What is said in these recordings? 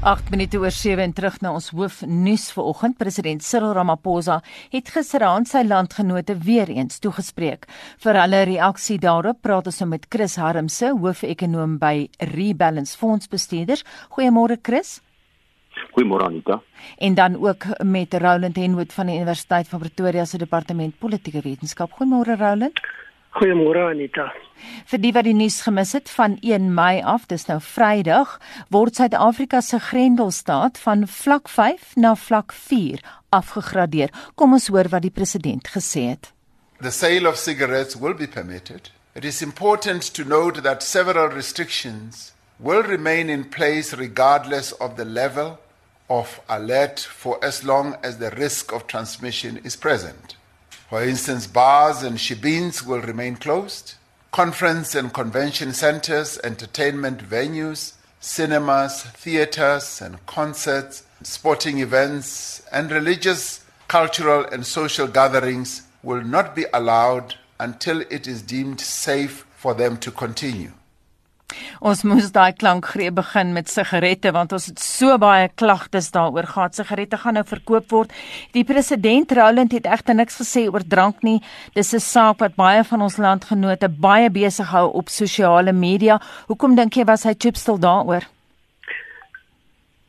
8 minute oor 7 en terug na ons hoofnuus vanoggend. President Cyril Ramaphosa het gisteraand sy landgenote weer eens toegespreek. Vir hulle reaksie daarop praat ons nou met Chris Harmse, hoofekonoom by Rebalance Fondsbestuurders. Goeiemôre Chris. Goeiemôre Anita. En dan ook met Roland Henwood van die Universiteit van Pretoria se departement politieke wetenskap. Goeiemôre Roland. Goeiemôre Anita. Vir die wat die nuus gemis het van 1 Mei af, dis nou Vrydag, word Suid-Afrika se Grendelstaat van vlak 5 na vlak 4 afgegradeer. Kom ons hoor wat die president gesê het. The sale of cigarettes will be permitted. It is important to note that several restrictions will remain in place regardless of the level of alert for as long as the risk of transmission is present. For instance, bars and shebeens will remain closed. Conference and convention centers, entertainment venues, cinemas, theaters and concerts, sporting events, and religious, cultural, and social gatherings will not be allowed until it is deemed safe for them to continue. Ons moes daai klankgreep begin met sigarette want ons het so baie klagtes daaroor gehad. Sigarette gaan nou verkoop word. Die president Roland het egter niks gesê oor drank nie. Dis 'n saak wat baie van ons landgenote baie besig hou op sosiale media. Hoekom dink jy was hy chipstil daaroor?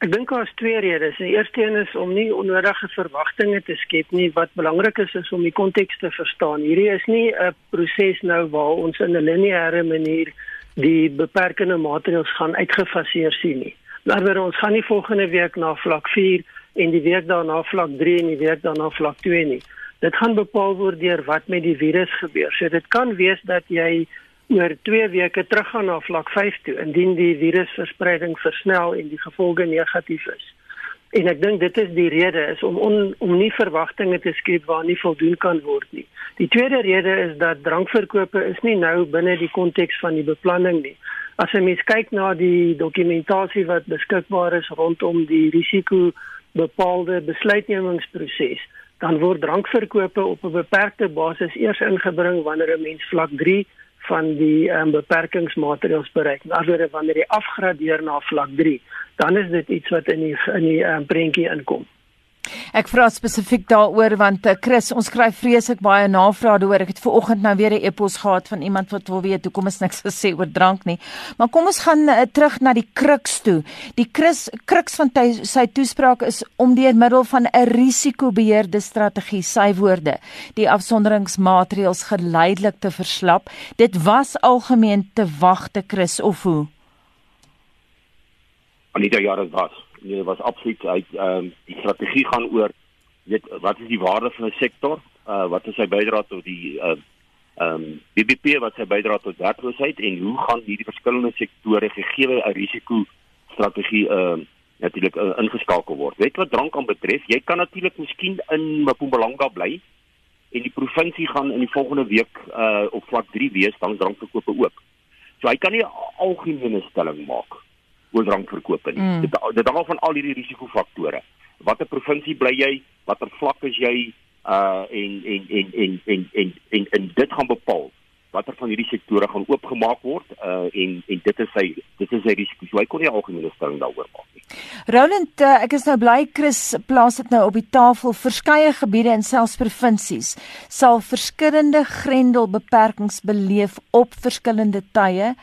Ek dink daar is twee redes. Die eerste een is om nie onnodige verwagtinge te skep nie. Wat belangrik is is om die konteks te verstaan. Hierdie is nie 'n proses nou waar ons in 'n lineêre manier die beperkende maatreëls gaan uitgefaseer sien nie. Maar ons gaan nie volgende week na vlak 4 en die week daarna vlak 3 en die week daarna vlak 2 nie. Dit gaan bepaal word deur wat met die virus gebeur. So dit kan wees dat jy oor 2 weke teruggaan na vlak 5 toe indien die virusverspreiding versnel en die gevolge negatief is. En ek dink dit is die rede is om on, om nie verwagtinge te skep waar nie voldoen kan word nie. Die tweede rede is dat drankverkope is nie nou binne die konteks van die beplanning nie. As 'n mens kyk na die dokumentasie wat beskikbaar is rondom die risiko bepaalde besluitnemingsproses, dan word drankverkope op 'n beperkte basis eers ingebring wanneer 'n mens vlak 3 van die um, beperkingsmaatreëls bereik. Alsore wanneer jy afgradeer na vlak 3, dan is dit iets wat in die in die um, prentjie inkom. Ek vra spesifiek daaroor want uh, Chris, ons kry vreeslik baie navrae daaroor. Ek het ver oggend nou weer 'n e-pos gehad van iemand wat wil weet hoekom is niks gesê oor drank nie. Maar kom ons gaan uh, terug na die kruks toe. Die Chris kruks van ty, sy toespraak is om deur middel van 'n risikobeheerde strategie, sy woorde, die afsonderingsmaatreëls geleidelik te verslap. Dit was algemeen te wagte Chris of hoe? Anita jare was nee, was absoluut uit ehm um, die strategie gaan oor weet wat is die waarde van 'n sektor? Uh wat is sy bydrae tot die ehm uh, ehm um, BBP wat sy bydrae tot werkloosheid en hoe gaan hierdie verskillende sektore gegee 'n risiko strategie ehm uh, natuurlik uh, ingeskakel word. Weet wat drank aan betref, jy kan natuurlik miskien in Mpumalanga bly en die provinsie gaan in die volgende week uh op vlak 3 wees dan drankverkope ook. So hy kan nie algemene stelling maak oor drankverkope nie. Mm. Dit dit hang af van al hierdie risikofaktore. Watter provinsie bly jy? Watter vlak is jy? Uh en en en en en en en, en dit gaan bepaal watter van hierdie sektore gaan oopgemaak word uh en en dit is sy dit is sy risiko. So hy kon nie algemene stelling daaroor maak nie. Roland, uh, ek is nou bly Chris plaas dit nou op die tafel. Verskeie gebiede en selfs provinsies sal verskillende grendelbeperkings beleef op verskillende tye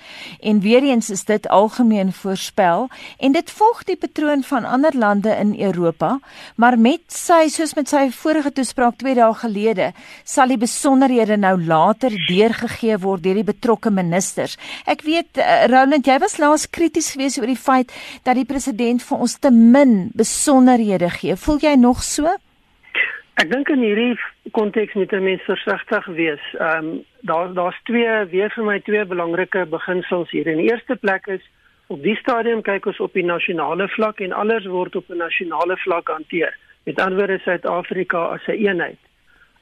en weer eens is dit algemeen voorspel en dit volg die patroon van ander lande in Europa, maar met sy soos met sy vorige toespraak 2 dae gelede sal die besonderhede nou later deurgegee gegee word deur die betrokke ministers. Ek weet uh, Roland, jy was laas krities geweest oor die feit dat die president vir ons te min besonderhede gee. Voel jy nog so? Ek dink in hierdie konteks moet 'n mens versigtig wees. Ehm um, daar daar's twee weer vir my twee belangrike beginsels hier. In die eerste plek is op die stadium kyk ons op die nasionale vlak en alles word op 'n nasionale vlak hanteer. Met ander woorde Suid-Afrika as 'n eenheid.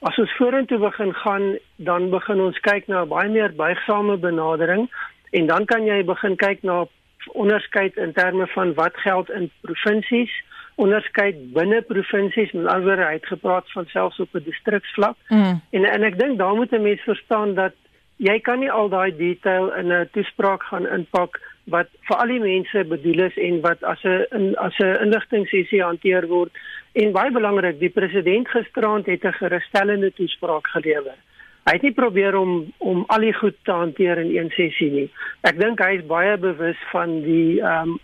As ons vorentoe begin gaan, dan begin ons kyk na 'n baie meer buigsame benadering en dan kan jy begin kyk na onderskeid in terme van wat geld in provinsies, onderskeid binne provinsies, met ander woorde, hy het gepraat van selfs op 'n distriksvlak. Mm. En en ek dink daar moet 'n mens verstaan dat jy kan nie al daai detail in 'n toespraak gaan inpak wat vir al die mense bedoel is en wat as 'n as 'n inligtingsessie hanteer word en baie belangrik die president gisteraand het 'n gerusstellende toespraak gelewer. Hy het nie probeer om om al die goed te hanteer in een sessie nie. Ek dink hy is baie bewus van die ehm um,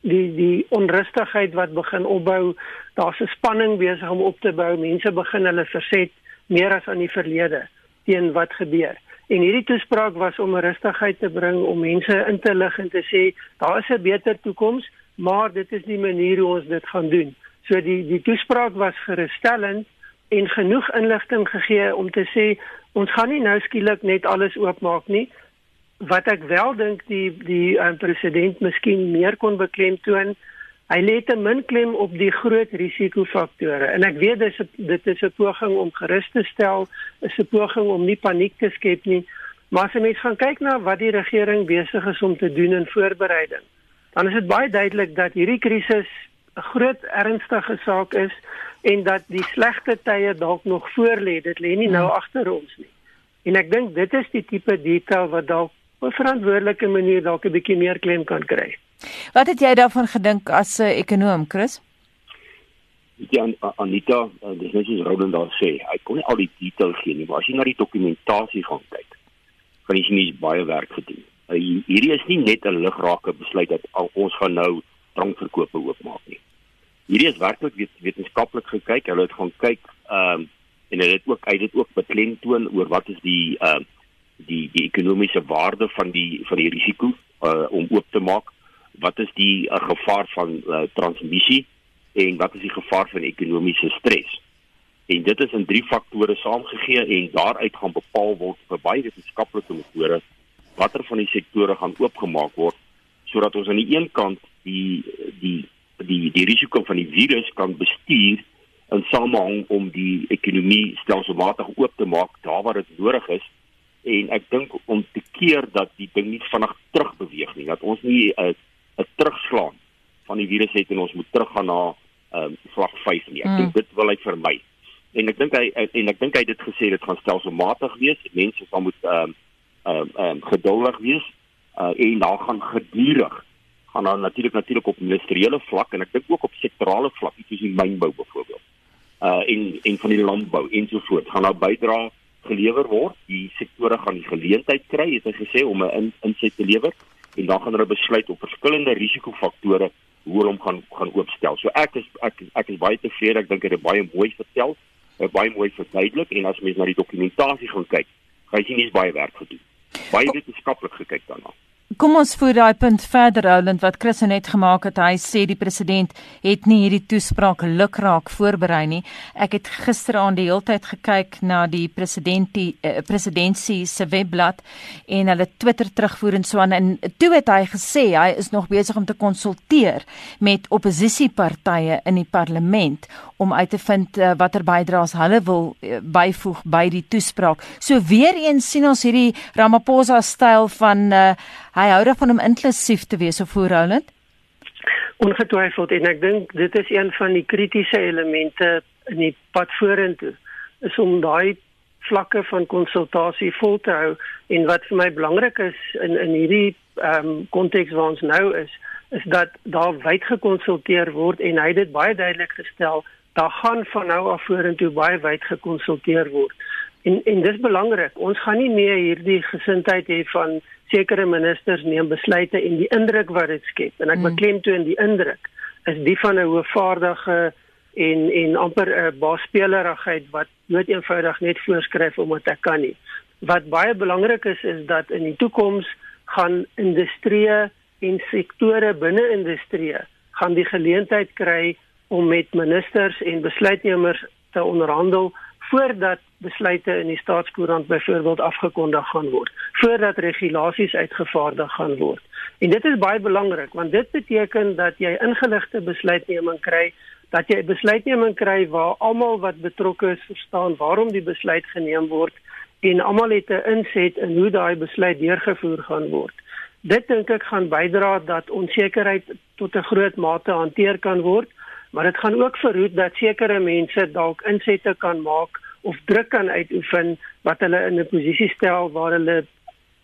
die die onrustigheid wat begin opbou. Daar's 'n spanning besig om op te bou. Mense begin hulle verset meer as aan die verlede teen wat gebeur. En hierdie toespraak was om rustigheid te bring om mense in te lig en te sê daar is 'n beter toekoms, maar dit is nie manier hoe ons dit gaan doen. So die die toespraak was gerusstellend en genoeg inligting gegee om te sê ons gaan nie nou skielik net alles oopmaak nie. Wat ek wel dink die die um, president miskien meer kon beklemtoon Hy lê te min klem op die groot risikofaktore en ek weet dis dit is 'n poging om gerus te stel, is 'n poging om nie paniek te skep nie. Maar as jy mens gaan kyk na wat die regering besig is om te doen in voorbereiding, dan is dit baie duidelik dat hierdie krisis 'n groot ernstige saak is en dat die slegte tye dalk nog voor lê. Dit lê nie nou hmm. agter ons nie. En ek dink dit is die tipe detail wat dalk op 'n verantwoordelike manier dalk 'n bietjie meer klem kan kry. Wat het jy daarvan gedink as 'n uh, ekonom, Chris? Ja, Anita, uh, dis net soos Roland daar sê, hy kon nie al die details gee nie, maar as jy na die dokumentasie gaan kyk, kan jy sien hy's baie werk gedoen. Uh, hierdie is nie net 'n ligrake besluit dat al, ons gaan nou drankverkope oopmaak nie. Hierdie is werklik weet, wetenskaplik gekyk. Hulle het gaan kyk ehm um, en hulle het ook uit dit ook beklemtoon oor wat is die ehm uh, die die ekonomiese waarde van die van die risiko uh, om oop te maak wat is die uh, gevaar van uh, transmissie en wat is die gevaar van ekonomiese stres. En dit is in drie faktore saamgegee en daaruit gaan bepaal word vir baie wetenskaplike metode watter van die sektore gaan oopgemaak word sodat ons aan die een kant die die die die risiko van die virus kan bestuur en samehang om die ekonomie stelselmatig oop te maak daar waar dit nodig is en ek dink om te keer dat die ding nie vinnig terugbeweeg nie dat ons nie 'n uh, 'n terugslaan van die virus het en ons moet teruggaan na ehm um, vlak 5 nie. Ek mm. dink dit wil hy vermy. En ek dink hy en ek dink hy het dit gesê dit gaan stelselmatig wees. Mense sal moet ehm um, ehm um, um, geduldig wees uh, en daar gaan gedurig gaan dan natuurlik natuurlik op ministeriële vlak en ek dink ook op sektorale vlak, soos die mynbou byvoorbeeld. Uh en en van die landbou ensovoorts gaan nou bydra gelewer word. Die sektore gaan die geleentheid kry, het hy gesê om 'n in, inset te lewer en dan gaan hulle besluit op verskillende risikofaktore hoe hulle hom gaan gaan oopstel. So ek is ek ek is baie tevrede. Ek dink dit is baie mooi vertel, baie mooi verduidelik en as mens na die dokumentasie gaan kyk, gaan jy sien dis baie werk gedoen. Baie wetenskaplik gekyk daarna. Kom ons voer daai punt verder Roland wat Chris net gemaak het. Hy sê die president het nie hierdie toespraak lukraak voorberei nie. Ek het gisteraand die hele tyd gekyk na die presidentie eh, presidentsie se webblad en hulle Twitter terugvoer en so aan en toe het hy gesê hy is nog besig om te konsulteer met oppositiepartye in die parlement om uit te vind uh, watter bydraes hulle wil uh, byvoeg by die toespraak. So weer eens sien ons hierdie Ramaphosa styl van uh, hy hou daarvan om inklusief te wees of voorhoudend? Ongetwyfeld en ek dink dit is een van die kritiese elemente in die pad vorentoe is om daai vlakke van konsultasie vol te hou en wat vir my belangrik is in in hierdie ehm um, konteks waar ons nou is is dat daar wyd gekonsulteer word en hy het dit baie duidelik gestel daar gaan van nou af vorentoe baie wyd gekonsulteer word en en dis belangrik ons gaan nie meer hierdie gesindheid hê van sekere ministers neem besluite en die indruk wat dit skep en ek mm. beklemtoon die indruk is die van 'n hoëvaardige en en amper 'n baasspelerigheid wat nooit eenvoudig net voorskryf omdat ek kan nie. Wat baie belangrik is is dat in die toekoms gaan industrie en sektore binne industrie gaan die geleentheid kry om met ministers en besluitnemers te onderhandel voordat besluite in die staatskoerant byvoorbeeld afgekondig gaan word, voordat regulasies uitgevaardig gaan word. En dit is baie belangrik want dit beteken dat jy ingeligte besluitneming kry, dat jy besluitneming kry waar almal wat betrokke is verstaan waarom die besluit geneem word en almal het 'n inset in hoe daai besluit deurgevoer gaan word. Dit dink ek gaan bydra dat onsekerheid tot 'n groot mate hanteer kan word maar dit gaan ook verhoed dat sekere mense dalk insette kan maak of druk kan uitoefen wat hulle in 'n posisie stel waar hulle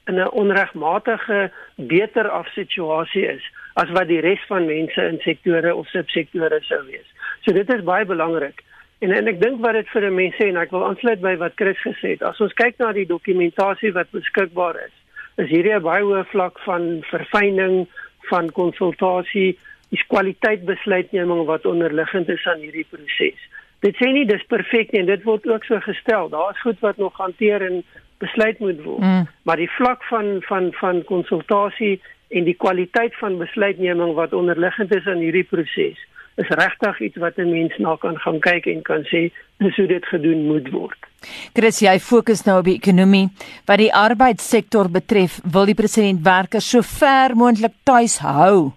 in 'n onregmatige beter af situasie is as wat die res van mense in sektore of subsektore sou wees. So dit is baie belangrik. En en ek dink wat dit vir 'n mens sê en ek wil aansluit by wat Chris gesê het. As ons kyk na die dokumentasie wat beskikbaar is, is hierdie 'n baie hoë vlak van verfyning van konsultasie, die kwaliteit besluitneming wat onderliggend is aan hierdie proses. Dit sê nie dis perfek nie en dit word ook so gestel. Daar's goed wat nog hanteer en besluit moet word. Mm. Maar die vlak van van van konsultasie en die kwaliteit van besluitneming wat onderliggend is aan hierdie proses is regtig iets wat 'n mens na kan gaan kyk en kan sê dis hoe dit gedoen moet word. Chris, jy fokus nou op die ekonomie. Wat die arbeidssektor betref, wil die president werkers so ver moontlik tuis hou.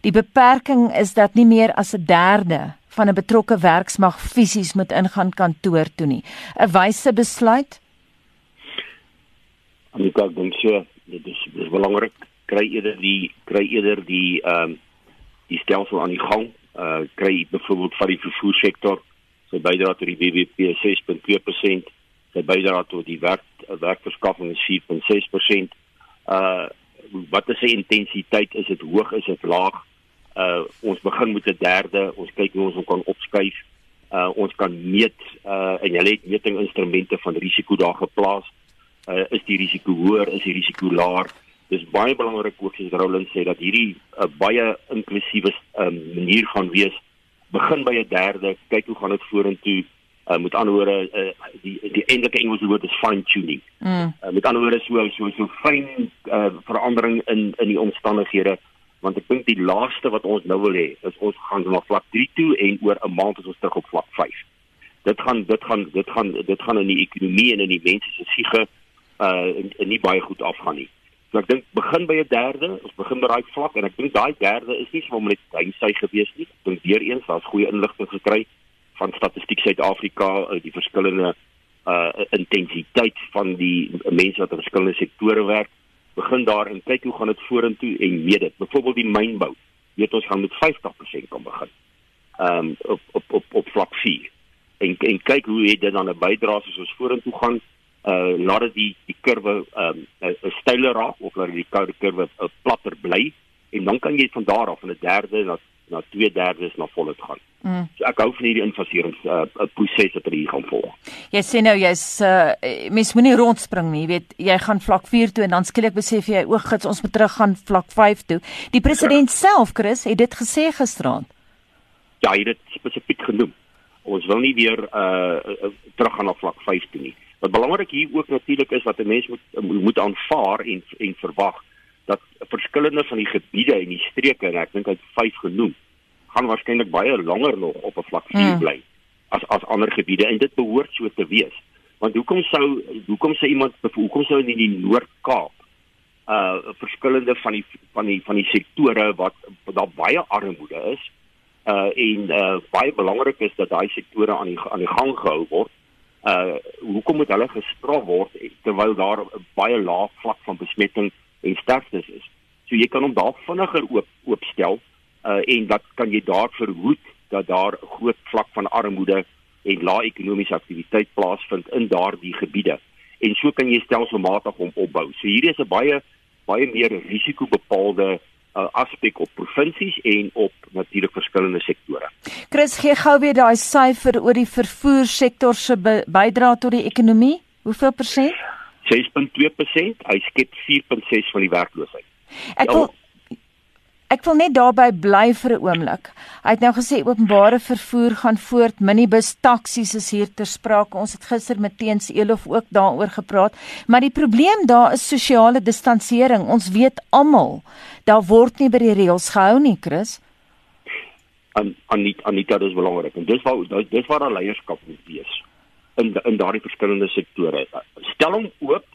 Die beperking is dat nie meer as 'n derde van 'n betrokke werksmag fisies moet ingaan kantoor toe nie. 'n Wyse besluit. Ek dink so, dit is, is belangrik kry eerder die kry eerder die ehm um, die stelsel aan die gang uh kry byvoorbeeld van die vervoersektor sy bydra tot die BBP 6.2%, sy bydra tot die werk werkverskaffing is 4.6%. Uh wat is sy intensiteit? Is dit hoog? Is dit laag? Uh ons begin met 'n derde, ons kyk hoe ons hom kan opskuif. Uh ons kan meet uh en hulle het metinginstrumente van risiko daar geplaas. Uh is die risiko hoër? Is die risiko laer? dis baie belangrik ook soos Roland sê dat hierdie 'n uh, baie inklusiewe um, manier gaan wees. Begin by 'n derde, kyk hoe gaan dit vorentoe. Uh, met ander woorde uh, die die eintlike Engelse woord is fine tuning. Mm. Uh, met ander woorde so so so fyn uh, verandering in in die omstandighede want ek dink die laaste wat ons nou wil hê is ons gaan na vlak 3 toe en oor 'n maand is ons terug op vlak 5. Dit gaan dit gaan dit gaan dit gaan in die ekonomie en in die mense se siege uh nie baie goed afgaan nie. So ek dink begin by 'n derde, ons begin by daai vlak en ek dink daai derde is nie sommer net hy gewees nie. Ek dink weer eens daar's goeie inligting gekry van Statistiek Suid-Afrika oor die verskillende uh intensiteit van die mense wat in verskillende sektore werk. Begin daar en kyk hoe gaan dit vorentoe en meet dit. Byvoorbeeld die mynbou. Weet ons gaan met 50% kan begin. Ehm um, op op op op vlak 4. En en kyk hoe het dit dan 'n bydrae as ons vorentoe gaan uh laat dit die die kurwe um 'n steiler raak of laat die kurwe 'n platter bly en dan kan jy van daar af in 'n derde na na twee derdes na voluit gaan. Mm. So ek hou van hierdie infaserings uh proses wat hier gaan volg. Jy sê nou jy's uh mens moenie rondspring nie, jy weet jy gaan vlak 4 toe en dan skielik besef jy o, gits ons moet terug gaan vlak 5 toe. Die president ja. self Chris het dit gesê gisterand. Ja, hy het dit spesifiek genoem. Ons wil nie weer uh terug gaan na vlak 5 toe nie. Wat belangrik hier ook natuurlik is wat 'n mens moet moet aanvaar en en verwag dat verskillende van die gebiede en die streke en ek dink hy het vyf genoem gaan waarskynlik baie langer nog op 'n vlak 4 hmm. bly as as ander gebiede en dit behoort so te wees. Want hoekom sou hoekom sou iemand hoekom sou in die Noord-Kaap uh verskillende van die van die van die sektore wat daar baie armoede is uh en uh baie belangrik is dat daai sektore aan die aan die gang gehou word uh hoekom moet hulle gestraf word terwyl daar 'n baie lae vlak van besmetting en sterftes is. So jy kan hom daar vinniger oop oopstel uh en dat kan jy daar verhoed dat daar 'n groot vlak van armoede en lae ekonomiese aktiwiteit plaasvind in daardie gebiede. En so kan jy stelselmatig hom opbou. So hierdie is 'n baie baie meer risikobepaalde uh, aspek op provinsies en op natuurlik verskillende sektore. Chris gee gou weer daai syfer oor die vervoersektor se bydrae tot die ekonomie. Hoeveel persent? 6.2%. Hy skep 4.6 van die werkloosheid. Ek wil Ek wil net daarby bly vir 'n oomblik. Hy het nou gesê openbare vervoer gaan voort, minibus taksies is hier ter sprake. Ons het gister met Teens Elof ook daaroor gepraat, maar die probleem daar is sosiale distansering. Ons weet almal, daar word nie by die reëls gehou nie, Chris. En Anita, Anita dis belangrik. En dis waar dis waar 'n leierskap moet wees in in daardie verskillende sektore. Stel hom oop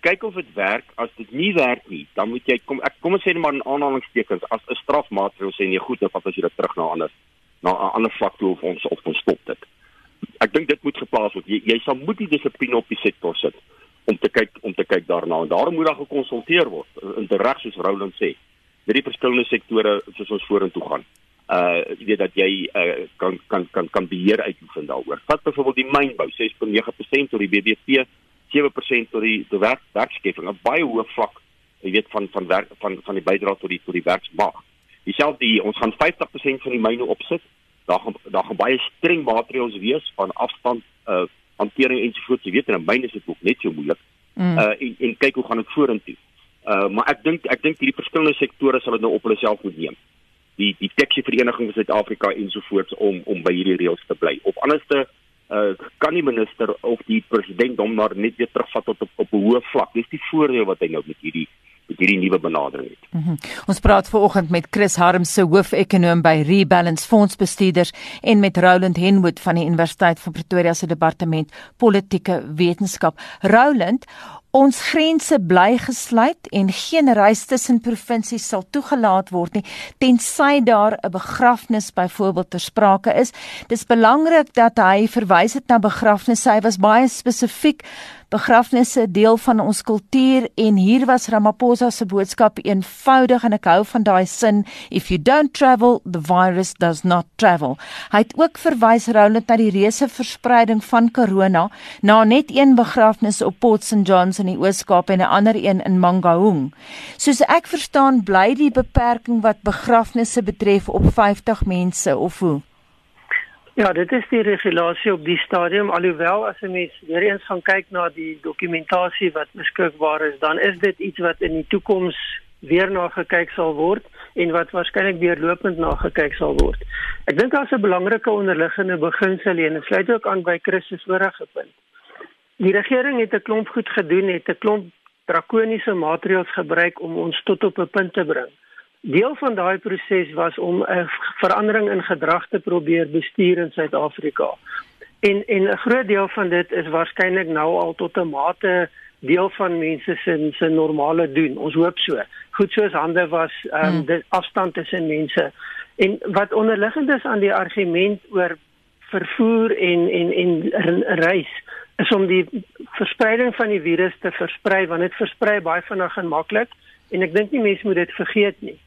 kyk of dit werk. As dit nie werk nie, dan moet jy kom ek kom ons sê net maar in aanhalingstekens as 'n strafmaatreël sê nee, goed, dan vat as jy dit terug na ander na 'n ander vlak toe of ons of ons stop dit. Ek dink dit moet geplaas word. Jy, jy sal moet die dissipline op die sektor sit om te kyk om te kyk daarna en daarom moet daar gekonsulteer word in te reg soos Roland sê. Met die verskillende sektore soos ons vorentoe gaan. Uh jy weet dat jy uh, kan kan kan kan beheer uitoefen daaroor. Vat byvoorbeeld die mynbou 6.9% tot die BBP 7% tot die die werk werkskeping, 'n baie hoë vlak, jy weet van van werk van van die bydrae tot die tot die werksmag. Dieselfde die ons gaan 50% van die myne opsit. Daar gaan daar gaan baie streng maatreëls wees van afstand uh hantering ensovoorts. Jy weet in 'n myn is dit ook net so moeilik. Mm. Uh en, en kyk hoe gaan dit vorentoe. Uh maar ek dink ek dink hierdie verskillende sektore sal dit nou op hulle self moet neem die die taxi vereniging van Suid-Afrika ensovoorts om om by hierdie reëls te bly. Op anderste uh, kan die minister of die president hom maar net weer terugvat tot op op 'n hoë vlak. Dis die voordeel wat hy nou met hierdie met hierdie nuwe benadering het. Mm -hmm. Ons praat vanoggend met Chris Harms se hoofekonoom by Rebalance Fondsbestuurders en met Roland Henwood van die Universiteit van Pretoria se departement politieke wetenskap. Roland, Ons grense bly gesluit en geen reis tussen provinsies sal toegelaat word nie tensy daar 'n begrafnis byvoorbeeld ter sprake is. Dis belangrik dat hy verwys het na begrafnisse. Hy was baie spesifiek begrafnisse deel van ons kultuur en hier was Ramaphosa se boodskap eenvoudig en ek hou van daai sin if you don't travel the virus does not travel. Hy het ook verwys Roland na die reuse verspreiding van corona na net een begrafnis op Port St Johns in die Oos-Kaap en 'n ander een in Mangaung. Soos ek verstaan bly die beperking wat begrafnisse betref op 50 mense of hoe? Ja, dit is die regulasie op die stadium alhoewel as 'n mens weer eens gaan kyk na die dokumentasie wat beskikbaar is, dan is dit iets wat in die toekoms weer na gekyk sal word en wat waarskynlik weer lopend na gekyk sal word. Ek dink daar's 'n belangrike onderliggende beginsel en dit sluit ook aan by se vorige punt. Die regering het 'n klomp goed gedoen, het 'n klomp drakoniese maatreëls gebruik om ons tot op 'n punt te bring. Deel van daai proses was om 'n verandering in gedrag te probeer bestuur in Suid-Afrika. En en 'n groot deel van dit is waarskynlik nou al tot 'n mate deel van mense se se normale doen. Ons hoop so. Goed soos hande was, ehm um, die afstand tussen mense. En wat onderliggend is aan die argument oor vervoer en en en reis is om die verspreiding van die virus te versprei want dit versprei baie vinnig en maklik en ek dink nie mense moet dit vergeet nie.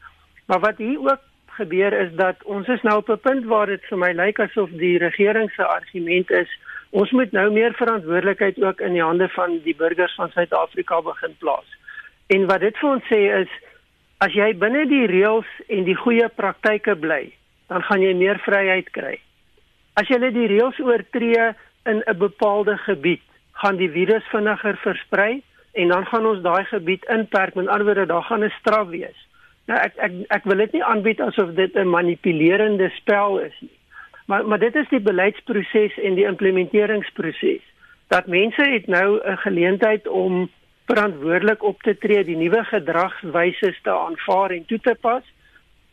Maar wat hier ook gebeur is dat ons is nou op 'n punt waar dit vir my lyk asof die regering se argument is ons moet nou meer verantwoordelikheid ook in die hande van die burgers van Suid-Afrika begin plaas. En wat dit vir ons sê is as jy binne die reëls en die goeie praktyke bly, dan gaan jy meer vryheid kry. As jy die reëls oortree in 'n bepaalde gebied, gaan die virus vinniger versprei en dan gaan ons daai gebied inperk. Met ander woorde, daar gaan 'n straf wees. Nou ek ek ek wil dit nie aanbied asof dit 'n manipulerende spel is nie. Maar maar dit is die beleidsproses en die implementeringsproses. Dat mense het nou 'n geleentheid om verantwoordelik op te tree, die nuwe gedragswyse te aanvaar en toe te pas.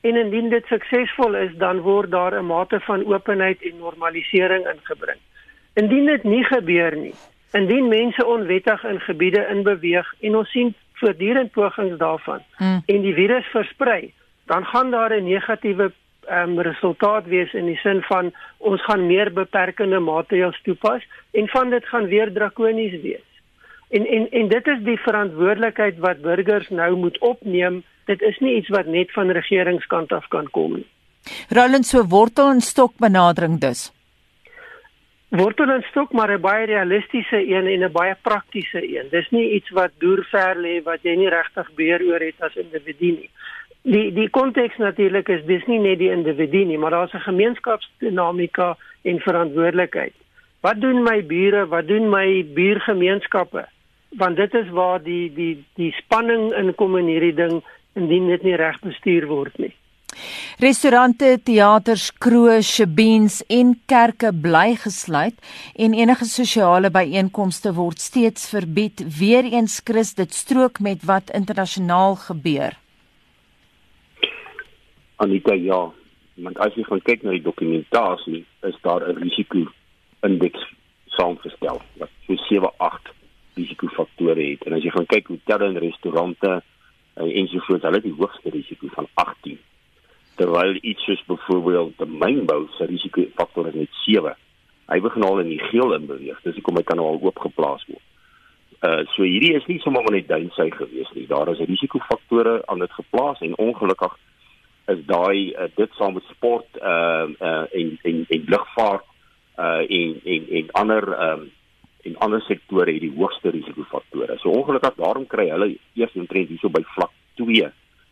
En indien dit suksesvol is, dan word daar 'n mate van openheid en normalisering ingebring. Indien dit nie gebeur nie, indien mense onwettig in gebiede inbeweeg en ons sien voortdurend pogings daarvan mm. en die virus versprei, dan gaan daar 'n negatiewe um, resultaat wees in die sin van ons gaan meer beperkende maatreëls toepas en van dit gaan weer drakonies wees. En en en dit is die verantwoordelikheid wat burgers nou moet opneem. Dit is nie iets wat net van regeringskant af kan kom nie. Roland so wortel en stok benadering dus wortel en stok maar 'n baie realistiese een en 'n baie praktiese een. Dis nie iets wat deur ver lê wat jy nie regtig beheer oor het as individu nie. Die die konteks natuurlik is dis nie net die individu nie, maar daar's 'n gemeenskapsdinamika en verantwoordelikheid. Wat doen my bure? Wat doen my buurgemeenskappe? Want dit is waar die die die spanning inkom in hierdie ding indien dit nie reg bestuur word nie. Restaurante, teaters, kroë, shebeens en kerke bly gesluit en enige sosiale byeenkomste word steeds verbied. Weereens Christ dit strook met wat internasionaal gebeur. Anita ja, want as jy gaan kyk na die dokumentasie, is daar 'n risiko indeks saamgestel wat so 7 8 risikofaktore het. En as jy gaan kyk hoe tel en restaurante en ensovoorts, hulle het die hoogste risiko van 18 terwyl iets soos byvoorbeeld die mynbou se risikofaktor is net 7. Hy begin al in die geel in beweeg. Dis hoekom hy kan nou al oop geplaas word. Uh so hierdie is nie sommer net duinsy gewees nie. Daar is risikofaktore aan dit geplaas en ongelukkig is daai uh, dit saam met sport uh, uh en en en lugvaart uh en en en ander um en ander sektore het die hoogste risikofaktore. So ongelukkig daarom kry hulle eers omtrent hierso by vlak 2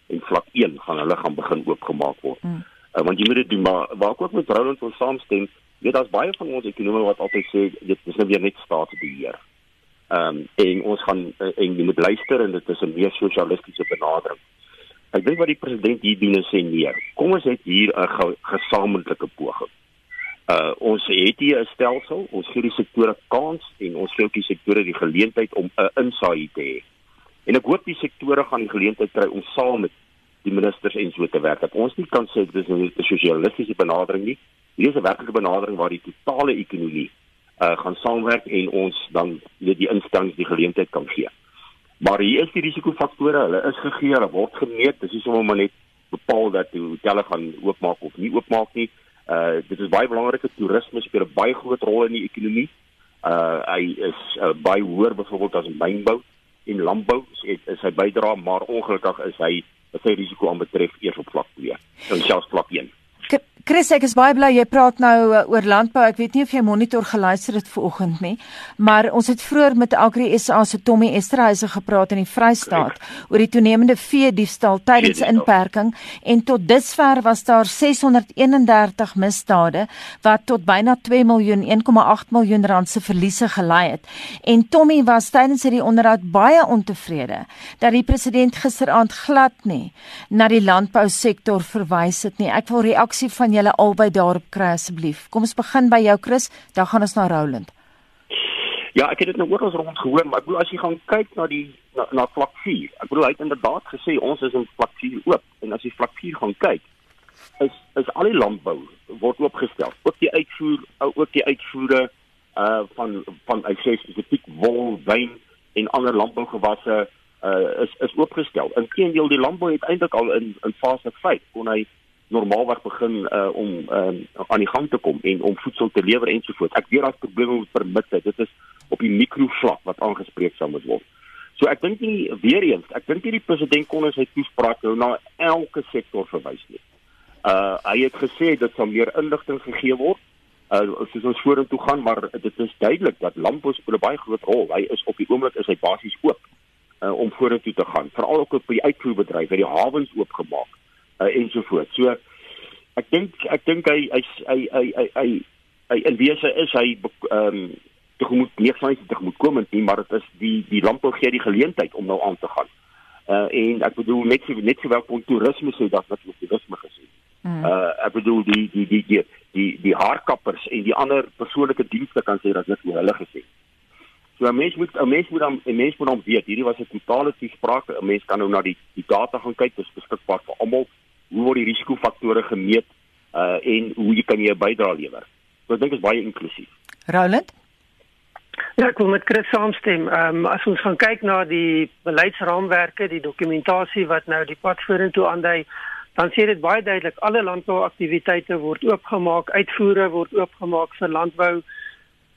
en vlak 1 gaan hulle gaan begin oopgemaak word. Mm. Uh, want jy moet dit doen maar waar ek ook met Roland wil saamstem, weet daar's baie van ons ekonome wat altyd sê dit is nou weer net staatsbeheer. Ehm um, en ons gaan uh, en jy moet luister en dit is 'n meer sosialistiese benadering. Ek dink wat die president hier doen is sê nee. Kom ons het hier 'n ge gesamentlike poging. Uh ons het hier 'n stelsel, ons gee die sektore kans en ons gee ook die sektore die geleentheid om 'n insaai te hê. En ek hoop die sektore gaan die geleentheid kry om saam met die ministers en so te werk. Dat ons nie kan sê dis 'n sosialistiese benadering nie. Hier is 'n werklike benadering waar die totale ekonomie uh gaan saamwerk en ons dan weet die instellings die geleentheid kan gee. Maar hier is die risikofaktore, hulle is gegee, hulle word gemeet. Dis nie sommer maar net bepaal dat die hotelle gaan oopmaak of nie oopmaak nie. Uh dit is baie belangrik dat toerisme speel 'n baie groot rol in die ekonomie. Uh hy is uh, baie hoër byvoorbeeld as mynbou en landbou is, is hy bydra, maar ongelukkig is hy sy risiko aanbetref eers op vlak 2 en selfs vlak 1. Chris, ek is baie bly jy praat nou uh, oor landbou. Ek weet nie of jy monitor geluister het vanoggend nie, maar ons het vroeër met Agri SA se Tommy Esterhuise gepraat in die Vrystaat oor die toenemende vee diefstal tydens inperking en tot dusver was daar 631 misdade wat tot byna 2 miljoen 1,8 miljoen rand se verliese gelei het. En Tommy was tydens hierdie onderhoud baie ontevrede dat die president gisteraand glad nie na die landbousektor verwys het nie. Ek wil reaksie van julle albei daarop kry asseblief. Kom ons begin by jou Chris, dan gaan ons na Roland. Ja, ek het dit nou oral rond gehoor, maar ek bedoel as jy gaan kyk na die na, na vlak 4. Ek bedoel hy het inderdaad gesê ons is in vlak 4 oop en as jy vlak 4 gaan kyk, is is al die landbou word oopgestel. Ook die uitvoer, ook die uitvoere uh van van hy sê spesifiek wol, wyn en ander landbougewasse uh is is oopgestel. Inteendeel die landbou het eintlik al in in fase 5 kon hy normaalweg begin uh, om um, aan die gang te kom en om voedsel te lewer ensovoorts. Ek weet daar's probleme met permitte. Dit is op die mikrovlak wat aangespreek sal moet word. So ek dink nie weer eens, ek dink nie die president kon in sy toespraak nou na elke sektor verwys nie. Uh hy het gesê dit sal meer inligting gegee word uh soos ons vorentoe gaan, maar dit is duidelik dat landbou speel 'n baie groot rol. Hy is op die oomblik is hy basies oop uh om vorentoe te gaan, veral ook op die uitvoerbedryf, het die hawens oopgemaak uh, ensovoorts. So ek dink ek dink hy hy hy hy hy, hy, in wese is hy ehm um, tegemoet nie van sy tegemoet kom nie, maar dit is die die landbou gee die geleentheid om nou aan te gaan. Uh en ek bedoel net so net sowel kon toerisme sê dat wat toerisme gesê. Mm. Uh ek bedoel die die die die die die haarkappers en die ander persoonlike dienste kan sê dat dit oor hulle gesê. So 'n mens moet 'n mens moet dan 'n mens moet dan weet, hierdie was 'n totale toespraak. 'n Mens kan nou na die die data gaan kyk, dit is beskikbaar vir almal hoe word die risikofaktore gemeet uh en hoe jy kan jy 'n bydrae lewer. So ek dink dit is baie inklusief. Roland Ja, ek wil met Chris saamstem. Ehm um, as ons gaan kyk na die beleidsraamwerke, die dokumentasie wat nou die pad vorentoe aandui, dan sê dit baie duidelik alle landbouaktiwiteite word oopgemaak, uitvoere word oopgemaak vir landbou.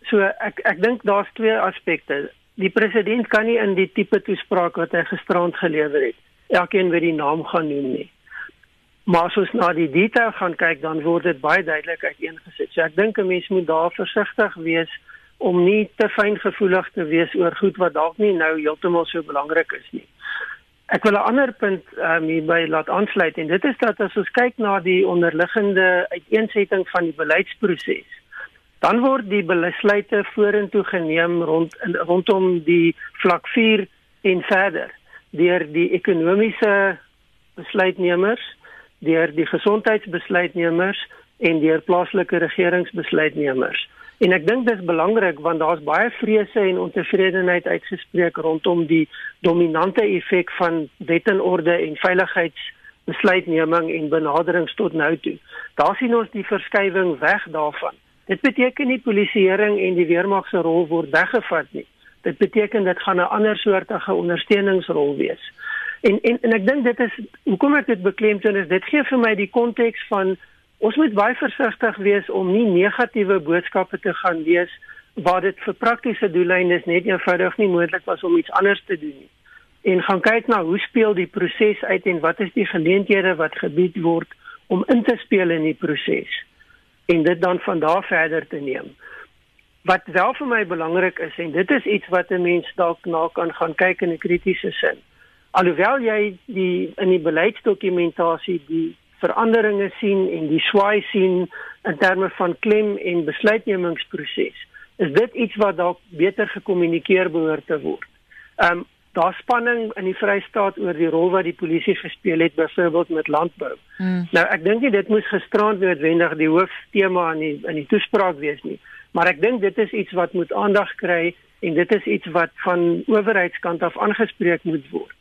So ek ek dink daar's twee aspekte. Die president kan nie in die tipe toespraak wat hy gisterand gelewer het, elkeen wie die naam gaan noem nie. Maar as ons na die detail gaan kyk, dan word dit baie duidelik uiteengesit. So ek dink 'n mens moet daar versigtig wees om nie te fyngevoelig te wees oor goed wat dalk nie nou heeltemal so belangrik is nie. Ek wil 'n ander punt um, hierby laat aansluit en dit is dat as ons kyk na die onderliggende uiteensetting van die beleidsproses, dan word die besluite vorentoe geneem rond rondom die vlak 4 en verder deur die ekonomiese besluitnemers deur die gesondheidsbesluitnemers en deur plaaslike regeringsbesluitnemers. En ek dink dis belangrik want daar's baie vrese en ontevredenheid uitgespreek rondom die dominante effek van wet en orde en veiligheidsbesluitneming en benaderings tot nou toe. Daar sien ons die verskywing weg daarvan. Dit beteken nie polisieering en die weermag se rol word weggevat nie. Dit beteken dit gaan 'n ander soortige ondersteuningsrol wees. En en en ek dink dit is hoekom ek dit beklemtoon is dit gee vir my die konteks van ons moet baie versigtig wees om nie negatiewe boodskappe te gaan lees waar dit vir praktiese doeleindes net eenvoudig nie moontlik was om iets anders te doen nie. en gaan kyk na hoe speel die proses uit en wat is die geleenthede wat gebied word om in te speel in die proses en dit dan van daar verder te neem. Wat wel vir my belangrik is en dit is iets wat 'n mens dalk na kan gaan kyk in 'n kritiese sin. Alhoewel jy die in die beleidsdokumentasie die veranderinge sien en die swaai sien in terme van klem en besluitnemingsproses, is dit iets wat dalk beter gekommunikeer behoort te word. Ehm um, daar spanning in die Vrystaat oor die rol wat die polisie gespeel het byvoorbeeld met landbou. Hmm. Nou ek dink nie dit moes gisterand noodwendig die hooftema in die in die toespraak wees nie, maar ek dink dit is iets wat moet aandag kry en dit is iets wat van owerheidskant af aangespreek moet word.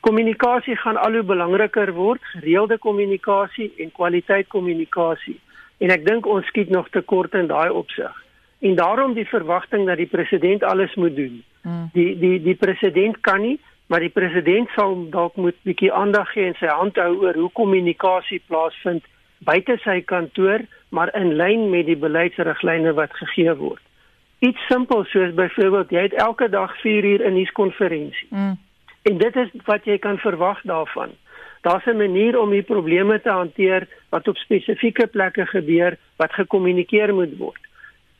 Kommunikasie gaan al hoe belangriker word, gereelde kommunikasie en kwaliteit kommunikasie. En ek dink ons skiet nog te kort in daai opsig. En daarom die verwagting dat die president alles moet doen. Hmm. Die die die president kan nie, maar die president sal dalk moet bietjie aandag gee en sy hand hou oor hoe kommunikasie plaasvind buite sy kantoor, maar in lyn met die beleidsriglyne wat gegee word. Iets simpel soos byvoorbeeld jy het elke dag 4 uur 'n nuuskonferensie. Mm. En dit is wat jy kan verwag daarvan. Daar's 'n manier om die probleme te hanteer wat op spesifieke plekke gebeur wat gekommunikeer moet word.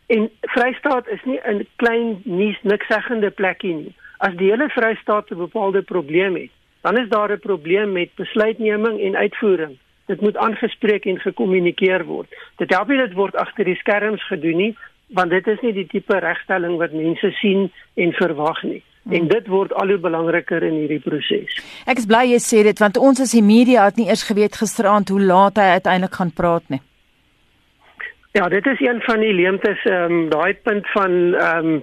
En Vrystaat is nie 'n klein nuus niksegende plekkie nie. As die hele Vrystaat 'n bepaalde probleem het, dan is daar 'n probleem met besluitneming en uitvoering. Dit moet aangespreek en gekommunikeer word. Dit help nie dit word agter die skerms gedoen nie, want dit is nie die tipe regstelling wat mense sien en verwag nie. Hmm. En dit word al hoe belangriker in hierdie proses. Ek is bly jy sê dit want ons as die media het nie eers geweet gisteraand hoe laat hy uiteindelik gaan praat nie. Ja, dit is een van die leemtes, ehm um, daai punt van ehm um,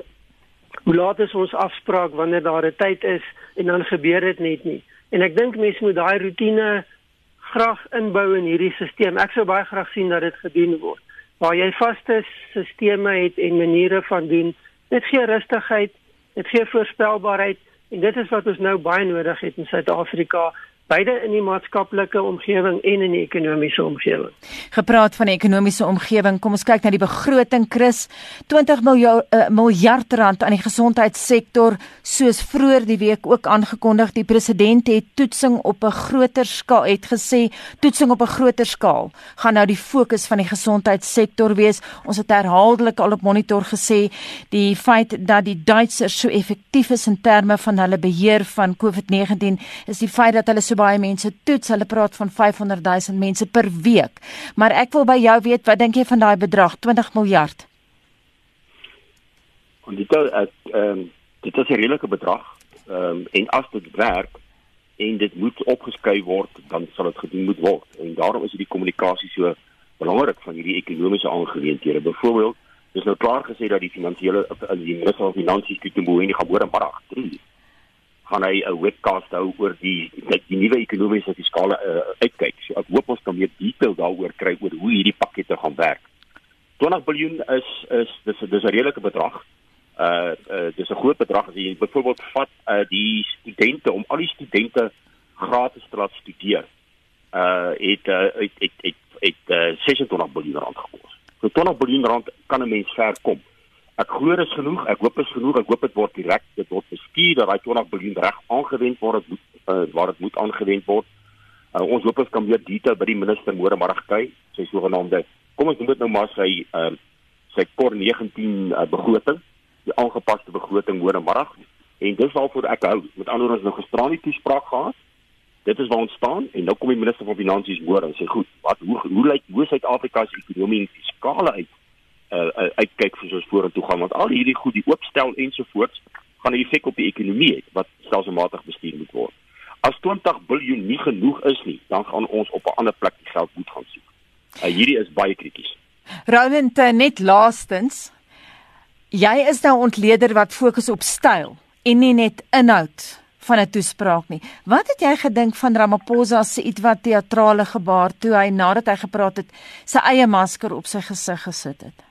hoe laat is ons afspraak wanneer daar 'n tyd is en dan gebeur dit net nie. En ek dink mense moet daai rotine graag inbou in hierdie stelsel. Ek sou baie graag sien dat dit gedoen word. Waar jy vaste stelsels het en maniere van doen, dit gee rustigheid, dit gee voorspelbaarheid en dit is wat ons nou baie nodig het in Suid-Afrika beide in die maatskaplike omgewing en in die ekonomiese omgewing. Gepraat van die ekonomiese omgewing, kom ons kyk na die begroting Chris. 20 miljard uh, miljard rand aan die gesondheidssektor soos vroeër die week ook aangekondig. Die president het toetsing op 'n groter skaal het gesê, toetsing op 'n groter skaal gaan nou die fokus van die gesondheidssektor wees. Ons het herhaaldelik al op monitor gesê die feit dat die Duitsers so effektief is in terme van hulle beheer van COVID-19 is die feit dat hulle so baie mense toets. Hulle praat van 500 000 mense per week. Maar ek wil by jou weet, wat dink jy van daai bedrag, 20 miljard? En dit is ehm dit is 'n redelike bedrag. Ehm um, en as dit werk en dit moet opgeskryf word, dan sal dit gedoen moet word. En daarom is die kommunikasie so belangrik van hierdie ekonomiese aangeleenthede. Byvoorbeeld, dis nou klaar gesê dat die finansiële die minister van finansies Kutumbo en die gaan môre middag 3 gaan hy 'n webcast hou oor die die, die nuwe ekonomiese fiskale uh, uitkyk. So ek hoop ons kan meer detail daaroor kry oor hoe hierdie pakkette gaan werk. 20 miljard is is dis dis 'n redelike bedrag. Uh, uh dis 'n groot bedrag as jy byvoorbeeld vat uh die studente om al die studente gratis te laat studeer. Uh het uh het het het, het uh, 26 miljard rand gekos. So 20 miljard rand kan 'n mens ver kom. Ek glo dit is genoeg. Ek hoop dit is genoeg. Ek hoop dit word direk dit word bestuur dat daai 20 miljard reg aangewend word uh, waar dit moet aangewend word. Uh, ons hoop ons kan meer detail by die minister môre middag kry. Sy sogenaamde kom ons noem dit nou maar sy uh, sy kor 19 uh, begroting, die aangepaste begroting môre middag. En dis waarvoor ek hou. Met ander woorde ons nou gisteraan die toespraak gehad. Dit is waar ons staan en nou kom die minister van finansies môre en sê goed, wat hoe hoe lyk hoe Suid-Afrika se ekonomie en fiskale uit uh, uh, uitkyk vir soos vorentoe gaan want al hierdie goed die oopstel ensovoorts gaan 'n effek op die ekonomie hê wat stelselmatig bestuur moet word. As 20 miljard nie genoeg is nie, dan gaan ons op 'n ander plek die geld moet gaan soek. Uh, hierdie is baie krities. Roland uh, net laastens jy is nou ontleder wat fokus op styl en nie net inhoud van 'n toespraak nie. Wat het jy gedink van Ramaphosa se ietwat teatrale gebaar toe hy nadat hy gepraat het sy eie masker op sy gesig gesit het?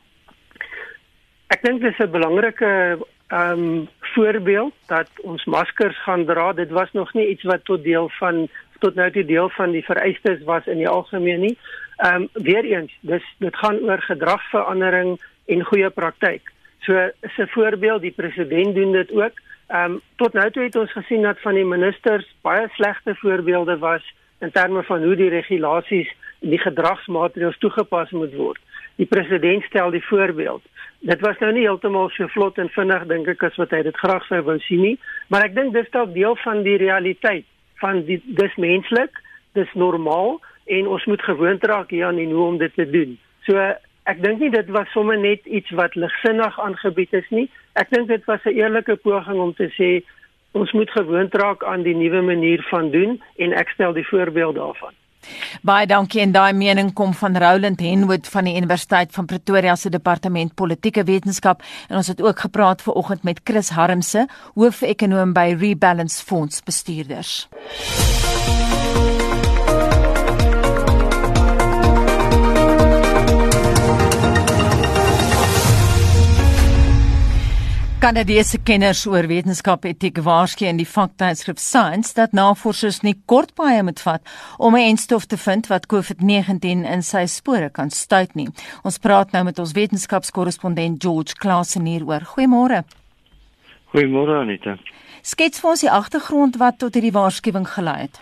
Ek dink dis 'n belangrike ehm um, voorbeeld dat ons maskers gaan dra. Dit was nog nie iets wat tot deel van tot nou toe deel van die vereistes was in die algemeen nie. Ehm um, weer eens, dis dit gaan oor gedragsverandering en goeie praktyk. So is 'n voorbeeld, die president doen dit ook. Ehm um, tot nou toe het ons gesien dat van die ministers baie slegte voorbeelde was in terme van hoe die regulasies en die gedragsmaatreëls toegepas moet word. Die president stel die voorbeeld. Dit was nou nie heeltemal so vlot en vinnig dink ek as wat hy dit graag sou wou sien nie, maar ek dink dis dalk deel van die realiteit van die dis menslik, dis normaal en ons moet gewoond raak hieraan en hoe om dit te doen. So ek dink nie dit was sommer net iets wat ligsinnig aangebied is nie. Ek dink dit was 'n eerlike poging om te sê ons moet gewoond raak aan die nuwe manier van doen en ek stel die voorbeeld daarvan. Baie dankie en daai mening kom van Roland Henwood van die Universiteit van Pretoria se departement politieke wetenskap en ons het ook gepraat ver oggend met Chris Harmse, hoof-ekonoom by Rebalance Fonds bestuurders. Kanadese kenners oor wetenskap etiek waarsku in die vaktydskrif Science dat navorsers nie kortpaaie moet vat om 'n enstof te vind wat COVID-19 in sy spore kan stuit nie. Ons praat nou met ons wetenskapskorrespondent George Klasen hieroor. Goeiemôre. Goeiemôre Anita. Skets vir ons die agtergrond wat tot hierdie waarskuwing gelei het.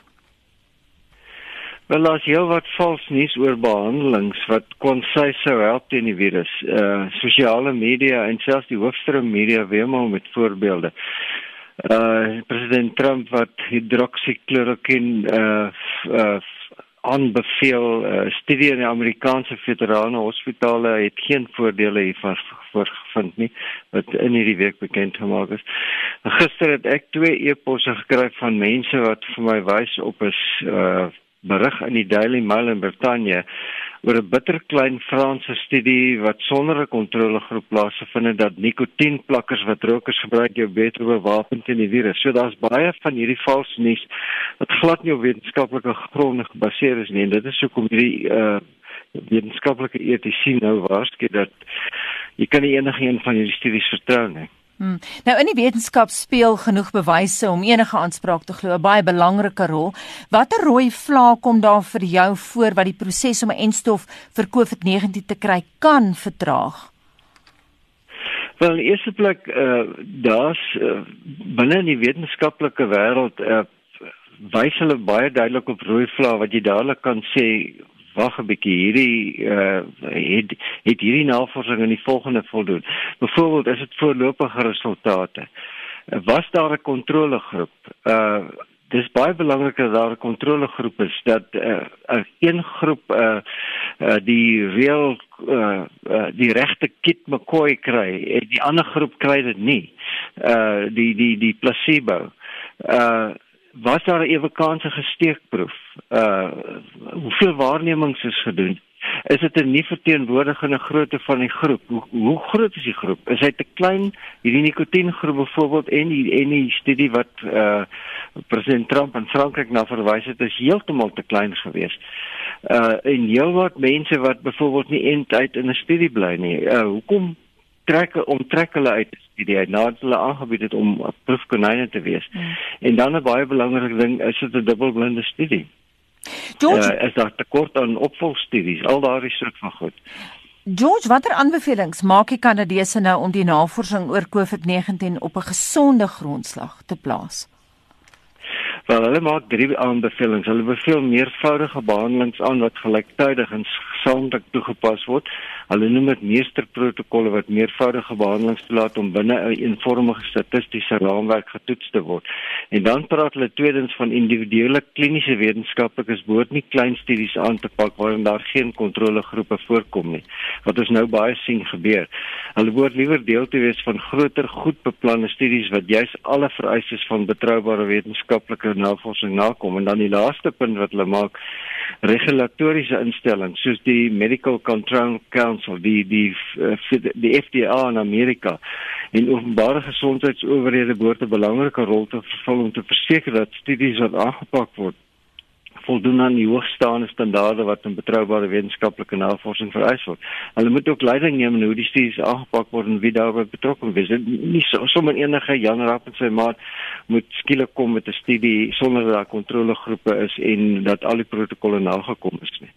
Wel as jy wat vals nuus oor behandelings wat kon sy sou help teen die virus. Uh sosiale media en selfs die hoofstroom media weemal met voorbeelde. Uh president Trump wat hidroksiklorokin uh uh aanbeveel uh, studie in die Amerikaanse veterane hospitale het geen voordele hiervan voorgevind nie wat in hierdie week bekend gemaak is. Gister het ek twee e-posse gekry van mense wat vir my wys op 'n uh berig in die Daily Mail in Brittanje oor 'n bitterklein Franse studie wat sonder 'n kontrolegroep plaasgevind het dat nikotienplakkers wat rokers gebruik jou beter bewapen teen die virus. So daar's baie van hierdie vals nuus wat glad nie op wetenskaplike gronde gebaseer is nie. En dit is hoekom hierdie uh wetenskaplike etiese nou waarsku dat jy kan nie enige een van hierdie studies vertrou nie. Hmm. Nou in die wetenskap speel genoeg bewyse om enige aanspraak te glo 'n baie belangrike rol. Watter rooi vlak kom daar vir jou voor wat die proses om 'n enstof vir COVID-19 te kry kan vertraag? Wel, in eerste plek uh daar's uh, binne in die wetenskaplike wêreld uh wys hulle baie duidelik op rooi vlak wat jy dadelik kan sê wag 'n bietjie hierdie uh het het hierdie navorsing in die volgende voldoen. Byvoorbeeld is dit voorlopige resultate. Was daar 'n kontrolegroep? Uh dis baie belangrik dat daar 'n kontrolegroep is dat 'n uh, een groep uh, uh die reël uh, uh die regte kit McCoy kry en die ander groep kry dit nie. Uh die die die placebo. Uh was daar 'n ewekanse gesteekproef? Uh hoeveel waarnemings is gedoen? Is dit 'n nie verteenwoordigende grootte van die groep? Hoe, hoe groot is die groep? Is hy te klein? Hierdie nikotiengroep byvoorbeeld en die en die studie wat uh president Trump in Frankryk na verwys het, is heeltemal te klein geweest. Uh en heelwat mense wat byvoorbeeld nie eintlik in 'n studie bly nie. Uh hoekom trek onttrek hulle uit die idee nadat hulle aangebied het om proefkonyne te wees. Hmm. En dan 'n baie belangrike ding is dit 'n dubbelblinde studie. George, uh, is daar tekort aan opvolgstudies, al daardie soort van goed. George, watter aanbevelings maak die Kanadese nou om die navorsing oor COVID-19 op 'n gesonde grondslag te plaas? Wel, hulle maak drie aanbevelings. Hulle beveel meervoudige behandelings aan wat gelyktydig en gesamentlik toegepas word. Hulle noem dit meesterprotokolle wat meervoudige behandelings toelaat om binne 'n eenvormige statistiese raamwerk getoets te word. En dan praat hulle tweedens van individuele kliniese wetenskaplikes behoort nie klein studies aan te pak waarin daar geen kontrolegroepe voorkom nie. Wat ons nou baie sien gebeur. Hulle behoort liewer deel te wees van groter, goed beplande studies wat juis alle vereistes van betroubare wetenskaplike navorsing nakom. En dan die laaste punt wat hulle maak, regulatoriese instellings soos die Medical Control Council, die die, die FDA in Amerika en openbare gesondheidsowerhede behoort 'n belangrike rol te vervul om te verseker dat studies wat aangepak word voldoen aan die hoogstaande standaarde wat in betroubare wetenskaplike navorsing vereis word. Hulle moet ook leiding neem in hoe die studies aangepak word en wie daarbey betrokke is. Nie so, sommer enige Jan Rapp en sy maat moet skielik kom met 'n studie sonder dat daar kontrolegroepe is en dat al die protokolle nagekom is nie.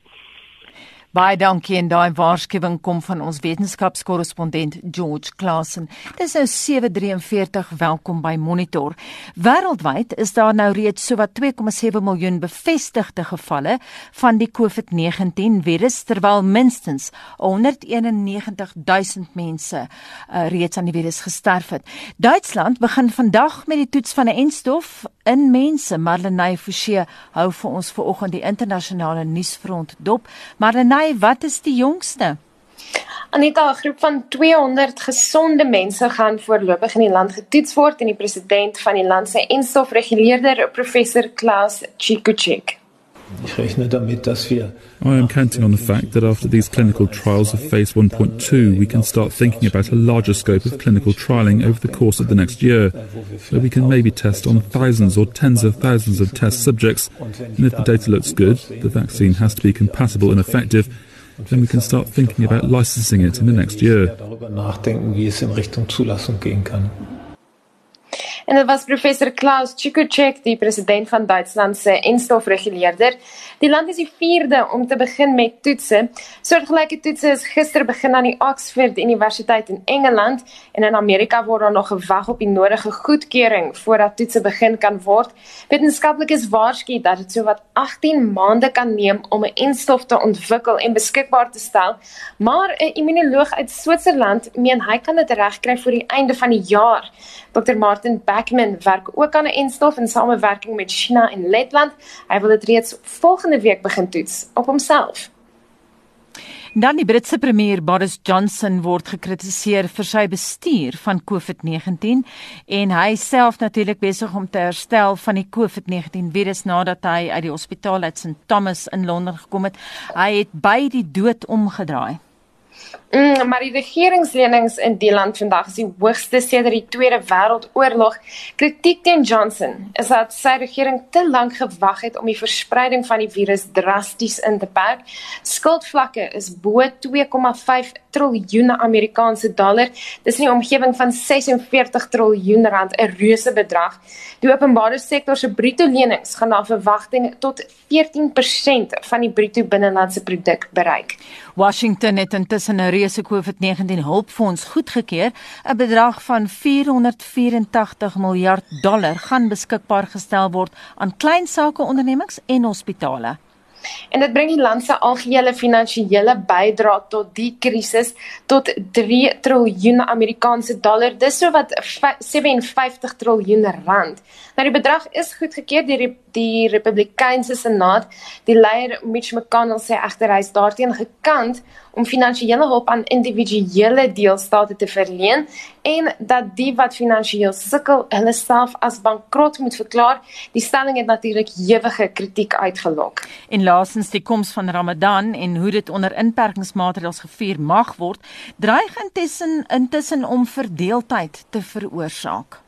Baie dankie en daai waarskuwing kom van ons wetenskapskorrespondent George Klassen. Dis nou 7:43. Welkom by Monitor. Wêreldwyd is daar nou reeds sowat 2,7 miljoen bevestigde gevalle van die COVID-19 virus terwyl minstens 191 000 mense uh, reeds aan die virus gesterf het. Duitsland begin vandag met die toets van 'n enstof in mense. Marlenae Forsie hou vir ons vanoggend die internasionale nuusfront dop. Marlenae Renay, wat is die jongste? Anita, 'n groep van 200 gesonde mense gaan voorlopig in die land getoets word en die president van die land se enstofreguleerder, professor Klaus Chikuchik. Ich rechne damit, dass wir I am counting on the fact that after these clinical trials of phase 1.2, we can start thinking about a larger scope of clinical trialing over the course of the next year, where we can maybe test on thousands or tens of thousands of test subjects. And if the data looks good, the vaccine has to be compatible and effective, then we can start thinking about licensing it in the next year. En dit was professor Klaus Chikuchek, die president van Duitsland se enstofreguleerder. Die land is die 4de om te begin met toetse. Soortgelyke toetse is gister begin aan die Oxford Universiteit in Engeland en in Amerika word daar nog gewag op die nodige goedkeuring voordat toetse begin kan word. Wetenskaplikes waarsku dat dit sowat 18 maande kan neem om 'n enstof te ontwikkel en beskikbaar te stel, maar 'n immunoloog uit Switserland meen hy kan dit regkry voor die einde van die jaar. Dr Martin Beckman werk ook aan 'n enstof in samewerking met China en Letland. Hy wil dit reeds volgende week begin toets op homself. Dan die Britse premier Boris Johnson word gekritiseer vir sy bestuur van COVID-19 en hy self natuurlik besig om te herstel van die COVID-19 virus nadat hy uit die hospitaal uit St Thomas in Londen gekom het. Hy het by die dood omgedraai. Mm, maar die regeringslenings in die land vandag is die hoogste sedert die Tweede Wêreldoorlog. Kritiek teen Johnson is dat sy regering te lank gewag het om die verspreiding van die virus drasties in te perk. Skuldvlakke is bo 2,5 triljoen Amerikaanse dollar. Dis in die omgewing van 46 triljoen rand, 'n reuse bedrag. Die openbare sektor se bruto lenings gaan na verwagting tot 14% van die bruto binnelandse produk bereik. Washington het intussen 'n reuse COVID-19 hulpfonds goedgekeur. 'n Bedrag van 484 miljard dollar gaan beskikbaar gestel word aan klein sake ondernemings en hospitale. En dit bring die land se algehele finansiële bydrae tot die krisis tot 3 triljoen Amerikaanse dollar. Dis so wat 57 triljoen rand. Nou die bedrag is goedgekeur deur die, die Republikeinse Senaat. Die leier Mitch McConnell sê egter hy is daarteen gekant om finansiële hulp aan individuele deelstate te verleen en dat die wat finansiëel sukkel, hulle self as bankrot moet verklaar. Die stelling het natuurlik ewige kritiek uitgelok. En laasens die koms van Ramadan en hoe dit onder inperkingsmaatreëls gevier mag word, dreig intussen intussen om verdeeldheid te veroorsaak.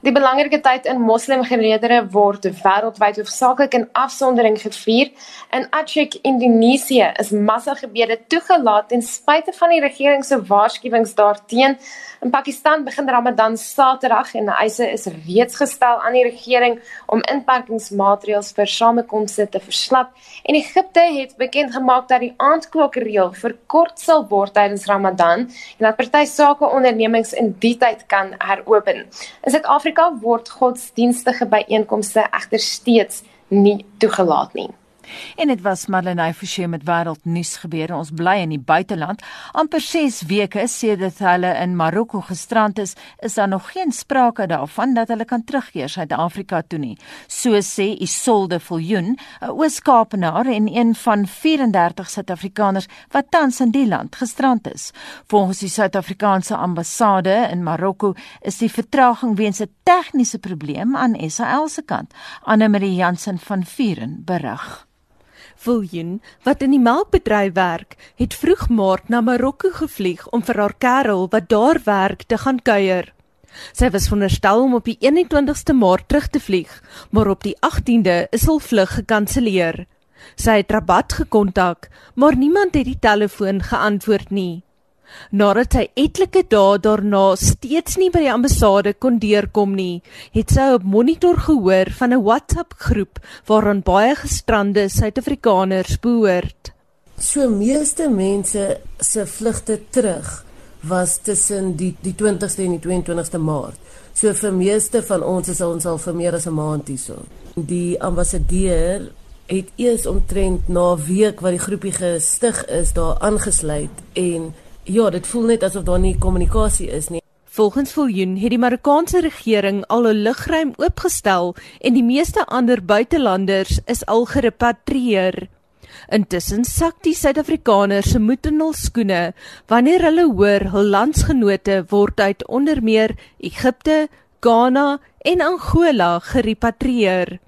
Die belangrike tyd in moslimgeleedere word wêreldwyd hoofsaaklik in afsondering gevier. In Aceh, Indonesië, is massagebede toegelaat ten spyte van die regering se waarskuwings daarteen. In Pakistan begin Ramadan Saterdag en eise is reeds gestel aan die regering om inperkingsmaatreëls vir samekomste te verslap. En Egipte het bekend gemaak dat die aandklokreël verkort sal word tydens Ramadan en dat party sake ondernemings in die tyd kan heropen. In Suid-Afrika word godsdienstige byeenkomste egter steeds nie toegelaat nie. En dit was Marlenae Forsie met wêreldnuus gebeure. Ons bly in die buiteland. amper 6 weke sedit hulle in Marokko gestrand is, is daar nog geen sprake daarvan dat hulle kan terugkeer Suid-Afrika toe nie. So sê Isolde Viljoen, 'n Oos-Kaapenaar en een van 34 Suid-Afrikaners wat tans in die land gestrand is. Volgens die Suid-Afrikaanse ambassade in Marokko is die vertraging weens 'n tegniese probleem aan SAL se kant. Anne Marie Jansen van Vuren berig. Viljoen, wat in die melkbedryf werk, het vroeg Maart na Marokko gevlieg om vir haar kerel wat daar werk te gaan kuier. Sy was veronderstel om op die 21ste Maart terug te vlieg, maar op die 18de is hul vlug gekanselleer. Sy het Rabat gekontak, maar niemand het die telefoon geantwoord nie. Nadat sy etlike dae daarna steeds nie by die ambassade kon deurkom nie, het sy op monitor gehoor van 'n WhatsApp groep waaraan baie gestrande Suid-Afrikaners behoort. So meeste mense se vlugte terug was tussen die die 20ste en die 22ste Maart. So vir meeste van ons is ons al vir meer as 'n maand hierso. Die ambassadeur het eers omtrent na 'n week wat die groepie gestig is, daar aangesluit en ja, dit voel net asof daar nie kommunikasie is nie. Volgens Viljoen het die Marokkaanse regering al 'n lugruim oopgestel en die meeste ander buitelanders is al gerepatrieer. Intussen sak die Suid-Afrikaners se moed in hul skoene wanneer hulle hoor hul landsgenote word uit onder meer Egipte, Ghana en Angola gerepatrieer.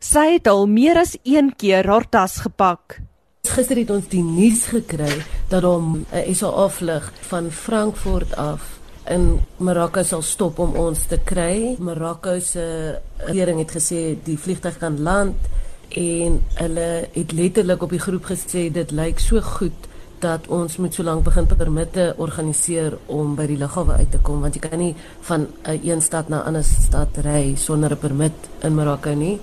Sy het al meer as een keer haar tas gepak. Gister het ons die nuus gekry dat hom 'n SA vlug van Frankfurt af in Marokko sal stop om ons te kry. Marokko se regering het gesê die vliegtuig kan land en hulle het letterlik op die groep gesê dit lyk so goed dat ons moet so lank begin permitte organiseer om by die lughawe uit te kom want jy kan nie van 'n een stad na 'n ander stad ry sonder 'n permit in Marokko nie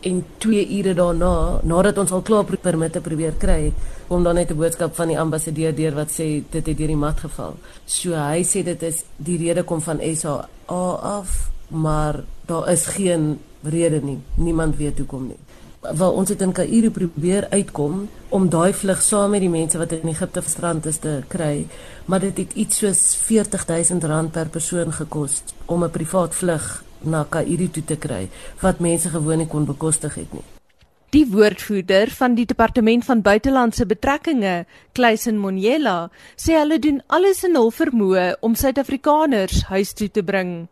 en 2 ure daarna nadat ons al klaar permitte probeer kry het kom dan net 'n boodskap van die ambassadeur deur wat sê dit het deur die mat geval. So hy sê dit is die rede kom van SA af maar daar is geen rede nie. Niemand weet hoekom nie. Waar ons het in Kaïro probeer uitkom om daai vlug saam met die mense wat in Egipte gestrand is te kry, maar dit het iets soos 40000 rand per persoon gekos om 'n privaat vlug na Kaïro toe te kry wat mense gewoon nie kon bekostig het nie. Die woordvoerder van die departement van buitelandse betrekkinge, Kleisen Monyela, sê hulle doen alles in hul vermoë om Suid-Afrikaners huis toe te bring.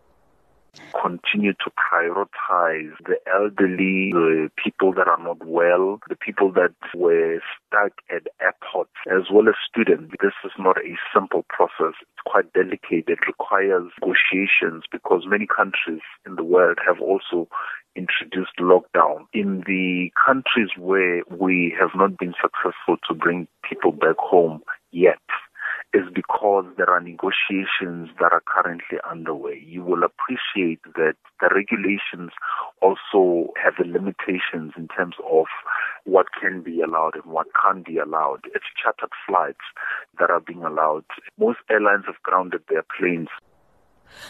continue to prioritize the elderly, the people that are not well, the people that were stuck at airports, as well as students. This is not a simple process. It's quite delicate. It requires negotiations because many countries in the world have also introduced lockdown. In the countries where we have not been successful to bring people back home yet, is because there are negotiations that are currently underway. You will appreciate that the regulations also have the limitations in terms of what can be allowed and what can't be allowed. It's chartered flights that are being allowed. Most airlines have grounded their planes.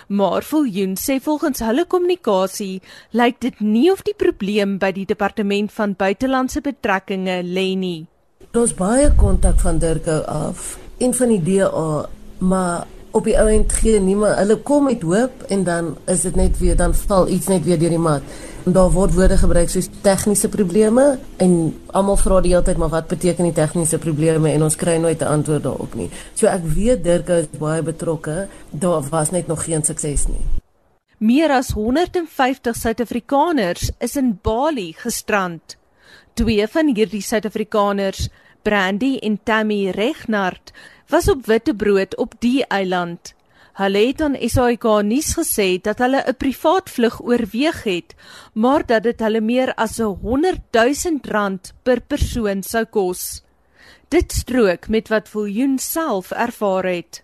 Maar Viljoen sê volgens hulle kommunikasie lyk dit nie of die probleem by die departement van buitelandse betrekkinge lê nie. Daar's baie kontak van Durko af en van die DA, maar op die ouend gee niemand hulle kom met hoop en dan is dit net weer dan val iets net weer deur die mat. En daar word woorde gebruik soos tegniese probleme en almal vra die hele tyd maar wat beteken die tegniese probleme en ons kry nooit 'n antwoord daarop nie. So ek weet Dirk is baie betrokke, daar was net nog geen sukses nie. Meer as 150 Suid-Afrikaners is in Bali gestrand. Twee van hierdie Suid-Afrikaners Brandy en Tammy Regnard was op Witbrood op die eiland. Hulle het aan SAK nuus gesê dat hulle 'n privaat vlug oorweeg het, maar dat dit hulle meer as 100 000 rand per persoon sou kos. Dit strook met wat Viljoen self ervaar het.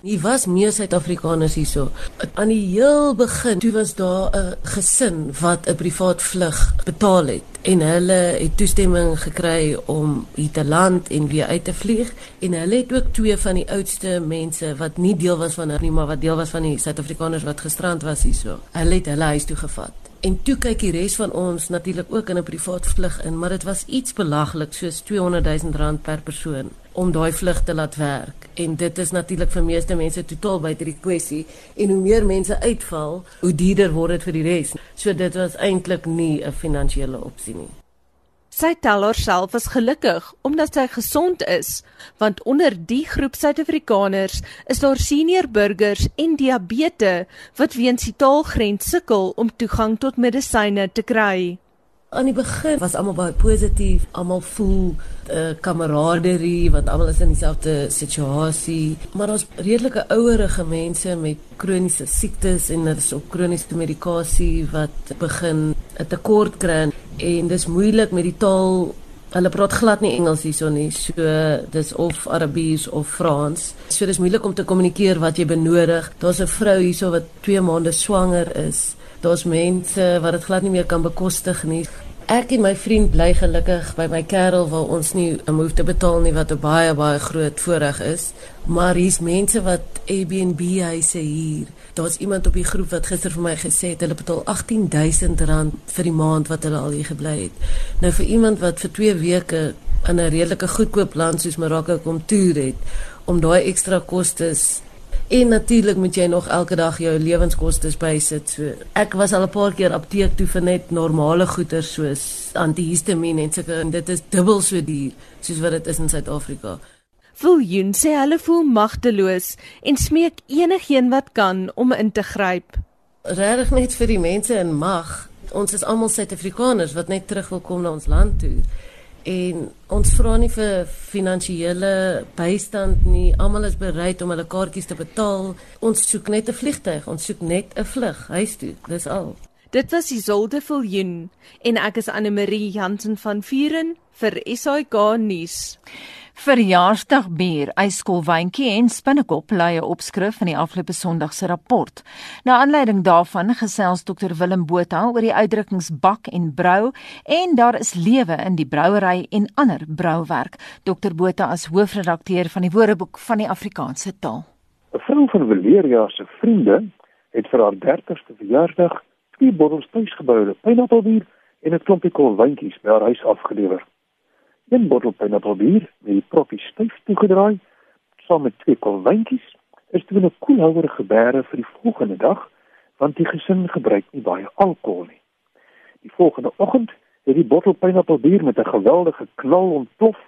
Hier was meer Suid-Afrikaners hierso. Aan die heel begin, toe was daar 'n gesin wat 'n privaat vlug betaal het en hulle het toestemming gekry om hier te land en weer uit te vlieg en hulle het ook twee van die oudste mense wat nie deel was van hulle nie, maar wat deel was van die Suid-Afrikaners wat gestrand was hierso. Hulle het hulle huis toe gevat. En toe kyk die res van ons natuurlik ook in 'n privaat vlug in, maar dit was iets belaglik soos 200 000 rand per persoon om daai vlug te laat werk. En dit is natuurlik vir meeste mense totaal buite die kwessie en hoe meer mense uitval hoe duurder word dit vir die res. So dit was eintlik nie 'n finansiële opsie nie Sy tel haarself as gelukkig omdat sy gesond is want onder die groep Suid-Afrikaners is daar senior burgers en diabetes wat weens die taalgrens sukkel om toegang tot medisyne te kry. Aan die begin was almal baie positief, almal voel 'n uh, eh, kameraderie want almal is in dieselfde situasie, maar ons redelike ouerige mense met kroniese siektes en hulle is op kroniese medikasie wat begin 'n tekort kry en dis moeilik met die taal. Hulle praat glad nie Engels hierso nie, so dis of Arabies of Frans. So dis moeilik om te kommunikeer wat jy benodig. Daar's 'n vrou hierso wat 2 maande swanger is Daar's mense wat dit glad nie meer kan bekostig nie. Ek en my vriend bly gelukkig by my kerel waar ons nie 'n hoef te betaal nie wat 'n baie baie groot voordeel is. Maar hier's mense wat Airbnb huise huur. Daar's iemand op die groep wat gister vir my gesê het hulle betaal R18000 vir die maand wat hulle al hier gebly het. Nou vir iemand wat vir 2 weke in 'n redelike goedkoop land soos Marokko kom toer het om daai ekstra kostes En natuurlik moet jy nog elke dag jou lewenskoste bysit. So ek was al 'n paar keer apteek toe vir net normale goeder soos antihistamiin en sulke en dit is dubbel so duur soos wat dit is in Suid-Afrika. Viljoen sê hulle voel magteloos en smeek enigiemand wat kan om in te gryp. Regtig net vir die mense in mag. Ons is almal Suid-Afrikaners wat net terug wil kom na ons land toe en ons vra nie vir finansiële bystand nie. Almal is bereid om hulle kaartjies te betaal. Ons soek net 'n vliegtyg. Ons soek net 'n vlug huis toe. Dis al. Dit was Isolde Viljoen en ek is Anne Marie Jansen van Vuren vir SAK nuus. Verjaarsdag bier, yskolwyntjie en spinnekop lei 'n opskrif in die afgelope Sondag se rapport. Na aanleiding daarvan gesels Dr Willem Botha oor die uitdrukkings bak en brou en daar is lewe in die brouery en ander brouwerk. Dr Botha as hoofredakteur van die Woordeboek van die Afrikaanse taal. 'n Vrou van Valeria se vriende het vir haar 30ste verjaarsdag twee bottels tuisgeboude pineappelbier en 'n klompie kolwyntjies by haar huis afgelewer een bottel pineappelbier met die proppies styf toegedraai saam met twee kolwyntjies is toe 'n koelhouer gebeere vir die volgende dag want die gesin gebruik nie baie alkohol nie. Die volgende oggend het die bottel pineappelbier met 'n geweldige knal ontplof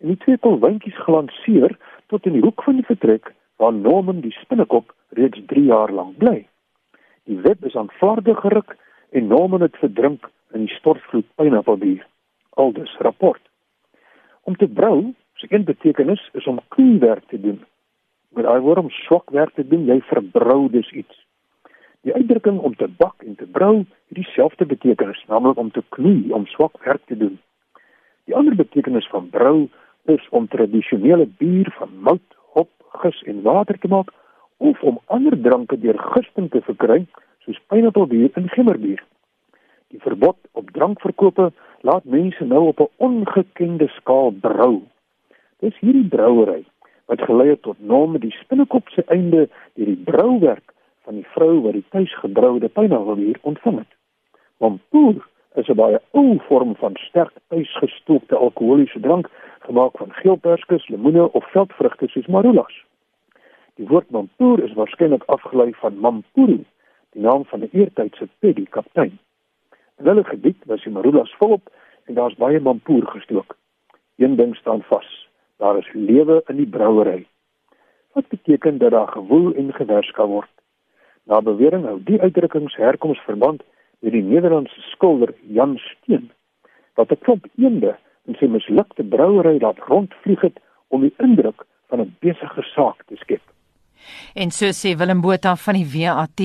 en die twee kolwyntjies gelanseer tot in die hoek van die vertrek waar Norman die spinnekop reeds 3 jaar lank bly. Die web is aan vlaarde geruk en Norman het verdrink in die stortvloed pineappelbier. Aldus rapport Om te brou, se een betekenis is om knoeiwerk te doen. Met daai woord om swak werk te doen, jy verbrou dus iets. Die uitdrukking om te bak en te brou het dieselfde betekenis, naamlik om te knoei, om swak werk te doen. Die ander betekenis van brou is om tradisionele bier van mout, hop, gis en water te maak of om ander dranke deur gisting te verkry, soos pineappelbier en gemmerbier. Die verbod op drankverkope laat mense nou op 'n ongekende skaal brou. Dis hierdie brouery wat gelei het tot nome die spinnekop se einde deur die brouwerk van die vrou wat die tuisgebroude pineappelbier ontvang het. Mampoer is 'n baie ou vorm van sterk tuisgestookte alkoholiese drank gemaak van geelperskes, lemoene of veldvrugte soos marulas. Die woord mampoer is waarskynlik afgelei van Mampuru, die naam van 'n eertydse pedie kaptein. In hulle gebied was die marulas volop en daar's baie mampoer gestook. Een ding staan vas. Daar is lewe in die brouery. Wat beteken dat daar gewoel en gewers kan word? Na bewering hou die uitdrukkings herkoms verband met die Nederlandse skilder Jan Steen wat 'n klomp eende in sy mislukte brouery laat rondvlieg het om die indruk van 'n besige saak te skep. En so sê Willem Botha van die WAT.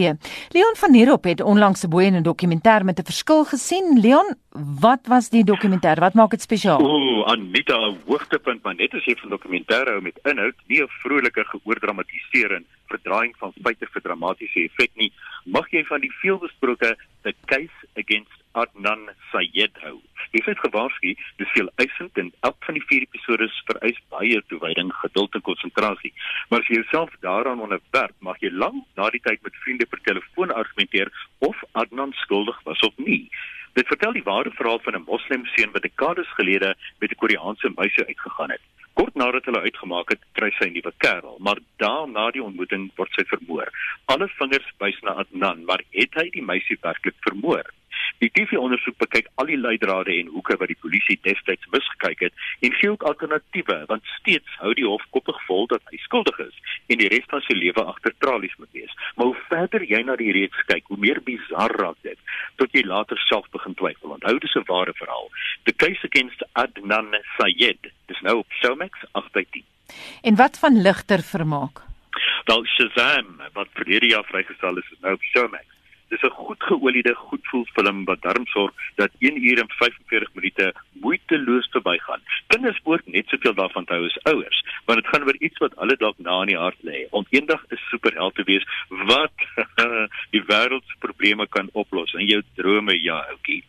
Leon van Heerop het onlangs 'n boeiende dokumentêr met 'n verskil gesien. Leon, wat was die dokumentêr? Wat maak dit spesiaal? Ooh, Anita, 'n hoogtepunt, maar net as jy van dokumentêr hou met inhoud, nie 'n vrolike geoordramatisering, verdraaiing van feite vir dramatiese effek nie, mag jy van die veelbesproke The Case Against Adnan Sayed hou. Hy het gewaarsku, dis veel eisend en elk van die vier episode vereis baie toewyding, geduld en konsentrasie. Maar as jy jouself daaraan onderwerp, mag jy lank na die tyd met vriende per telefoon argumenteer of Adnan skuldig was of nie. Dit vertel die ware verhaal van 'n moslem seun wat dekades gelede met 'n Koreaanse meisie uitgegaan het. Kort nadat hulle uitgemaak het, kry sy 'n nuwe kerel, maar daarna die ontmoeting word sy vermoor. Alle vingers wys na Adnan, maar het hy die meisie werklik vermoor? Die TV-ondersoek bekyk al die leidrade en hoeke wat die polisie destyds misgekyk het en gee ook alternatiewe want steeds hou die hof koppig vol dat hy skuldig is en die res van sy lewe agter tralies moet wees. Maar hoe verder jy na die reeks kyk, hoe meer bizar raak dit tot jy later self begin twyfel. Onthou dis 'n ware verhaal. The case against Adnan Sayed is nou op Showmax agter die. En wat van ligter vermaak? Wel Shazam wat vir hierdie jaar vrygestel is, is nou op Showmax. Dis 'n goed geoliede, goedvoel film wat darm sorg dat 1 uur en 45 minute moeiteloos verbygaan. Kinders moet net soveel daarvan hou as ouers, want dit gaan oor iets wat hulle dalk na in die hart lê. Om eendag 'n superheld te wees wat die wêreld se probleme kan oplos in jou drome, ja, ouetjie.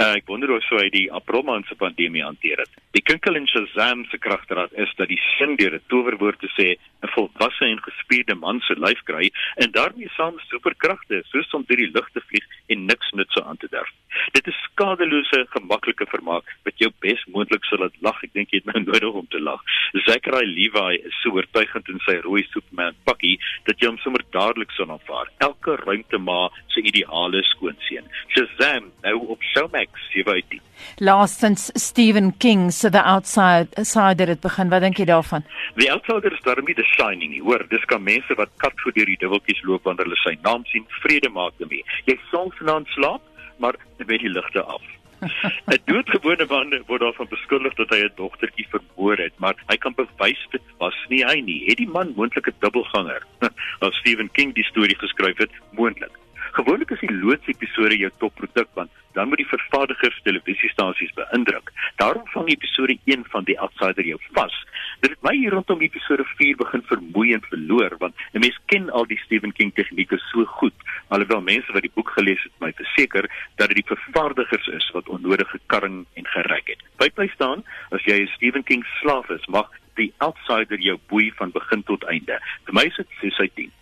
Uh, ek wonder hoe sou hy die Aprilman se pandemie hanteer het. Die Kinkel en Shazam se kragterraad is dat die sin deur 'n towerwoord te sê 'n volwasse en gespierde man se lyf kry en daarmee saam superkragte soos om deur die lug te vlieg en niks nutse aan te durf. Dit is skadelose, gemaklike vermaak wat jou bes moontlik sal laat lag. Ek dink jy het nou nodig om te lag. Zachary Levi is so oortuigend in sy rooi Superman pakkie dat jy hom sommer dadelik sal aanvaar. Elke ruimtema se ideale skoonseun. Shazam nou op Showmax 7 uit 10. Laastens Stephen King se The Outsider het begin. Wat dink jy daarvan? The Outsider is daarmee The Shining nie. Hoor, dis kan mense wat kat voor deur die dubbeltjies loop wanneer hulle sy naam sien, vrede maak daarmee. Jy sal vanaand slaap, maar jy weet die ligte af. 'n Doodgewone man word daarvan beskuldig dat hy 'n dogtertjie vermoor het, maar hy kan bewys dit was nie hy nie. Het die man moontlik 'n dubbelganger? As Stephen King die storie geskryf het, moontlik. Gewoonlik is die loodsepisode jou topproduk want dan moet die vervaardigers televisiestasies beïndruk. Daarom vang episode 1 van die Outsider jou vas. Dit het my hier rondom episode 4 begin vermoei en verloor want 'n mens ken al die Stephen King tegnieke so goed. Alhoewel mense wat die boek gelees het my verseker dat dit die vervaardigers is wat onnodige karring en gereg het. Byt my staan, as jy 'n Stephen King slaaf is, mag die Outsider jou boei van begin tot einde. Vir my is dit 6 uit 10.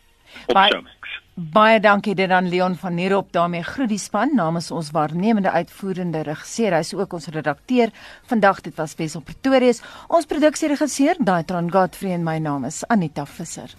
Op Baie- Showmax. Baie dankie dit aan Leon van Nierop daarmee. Groet die span namens ons waarnemende uitvoerende regisseur. Hy's ook ons redakteur. Vandag dit was Wessel Pretorius. Ons produksieregisseur Daitron Godfrey en my naam is Anita Visser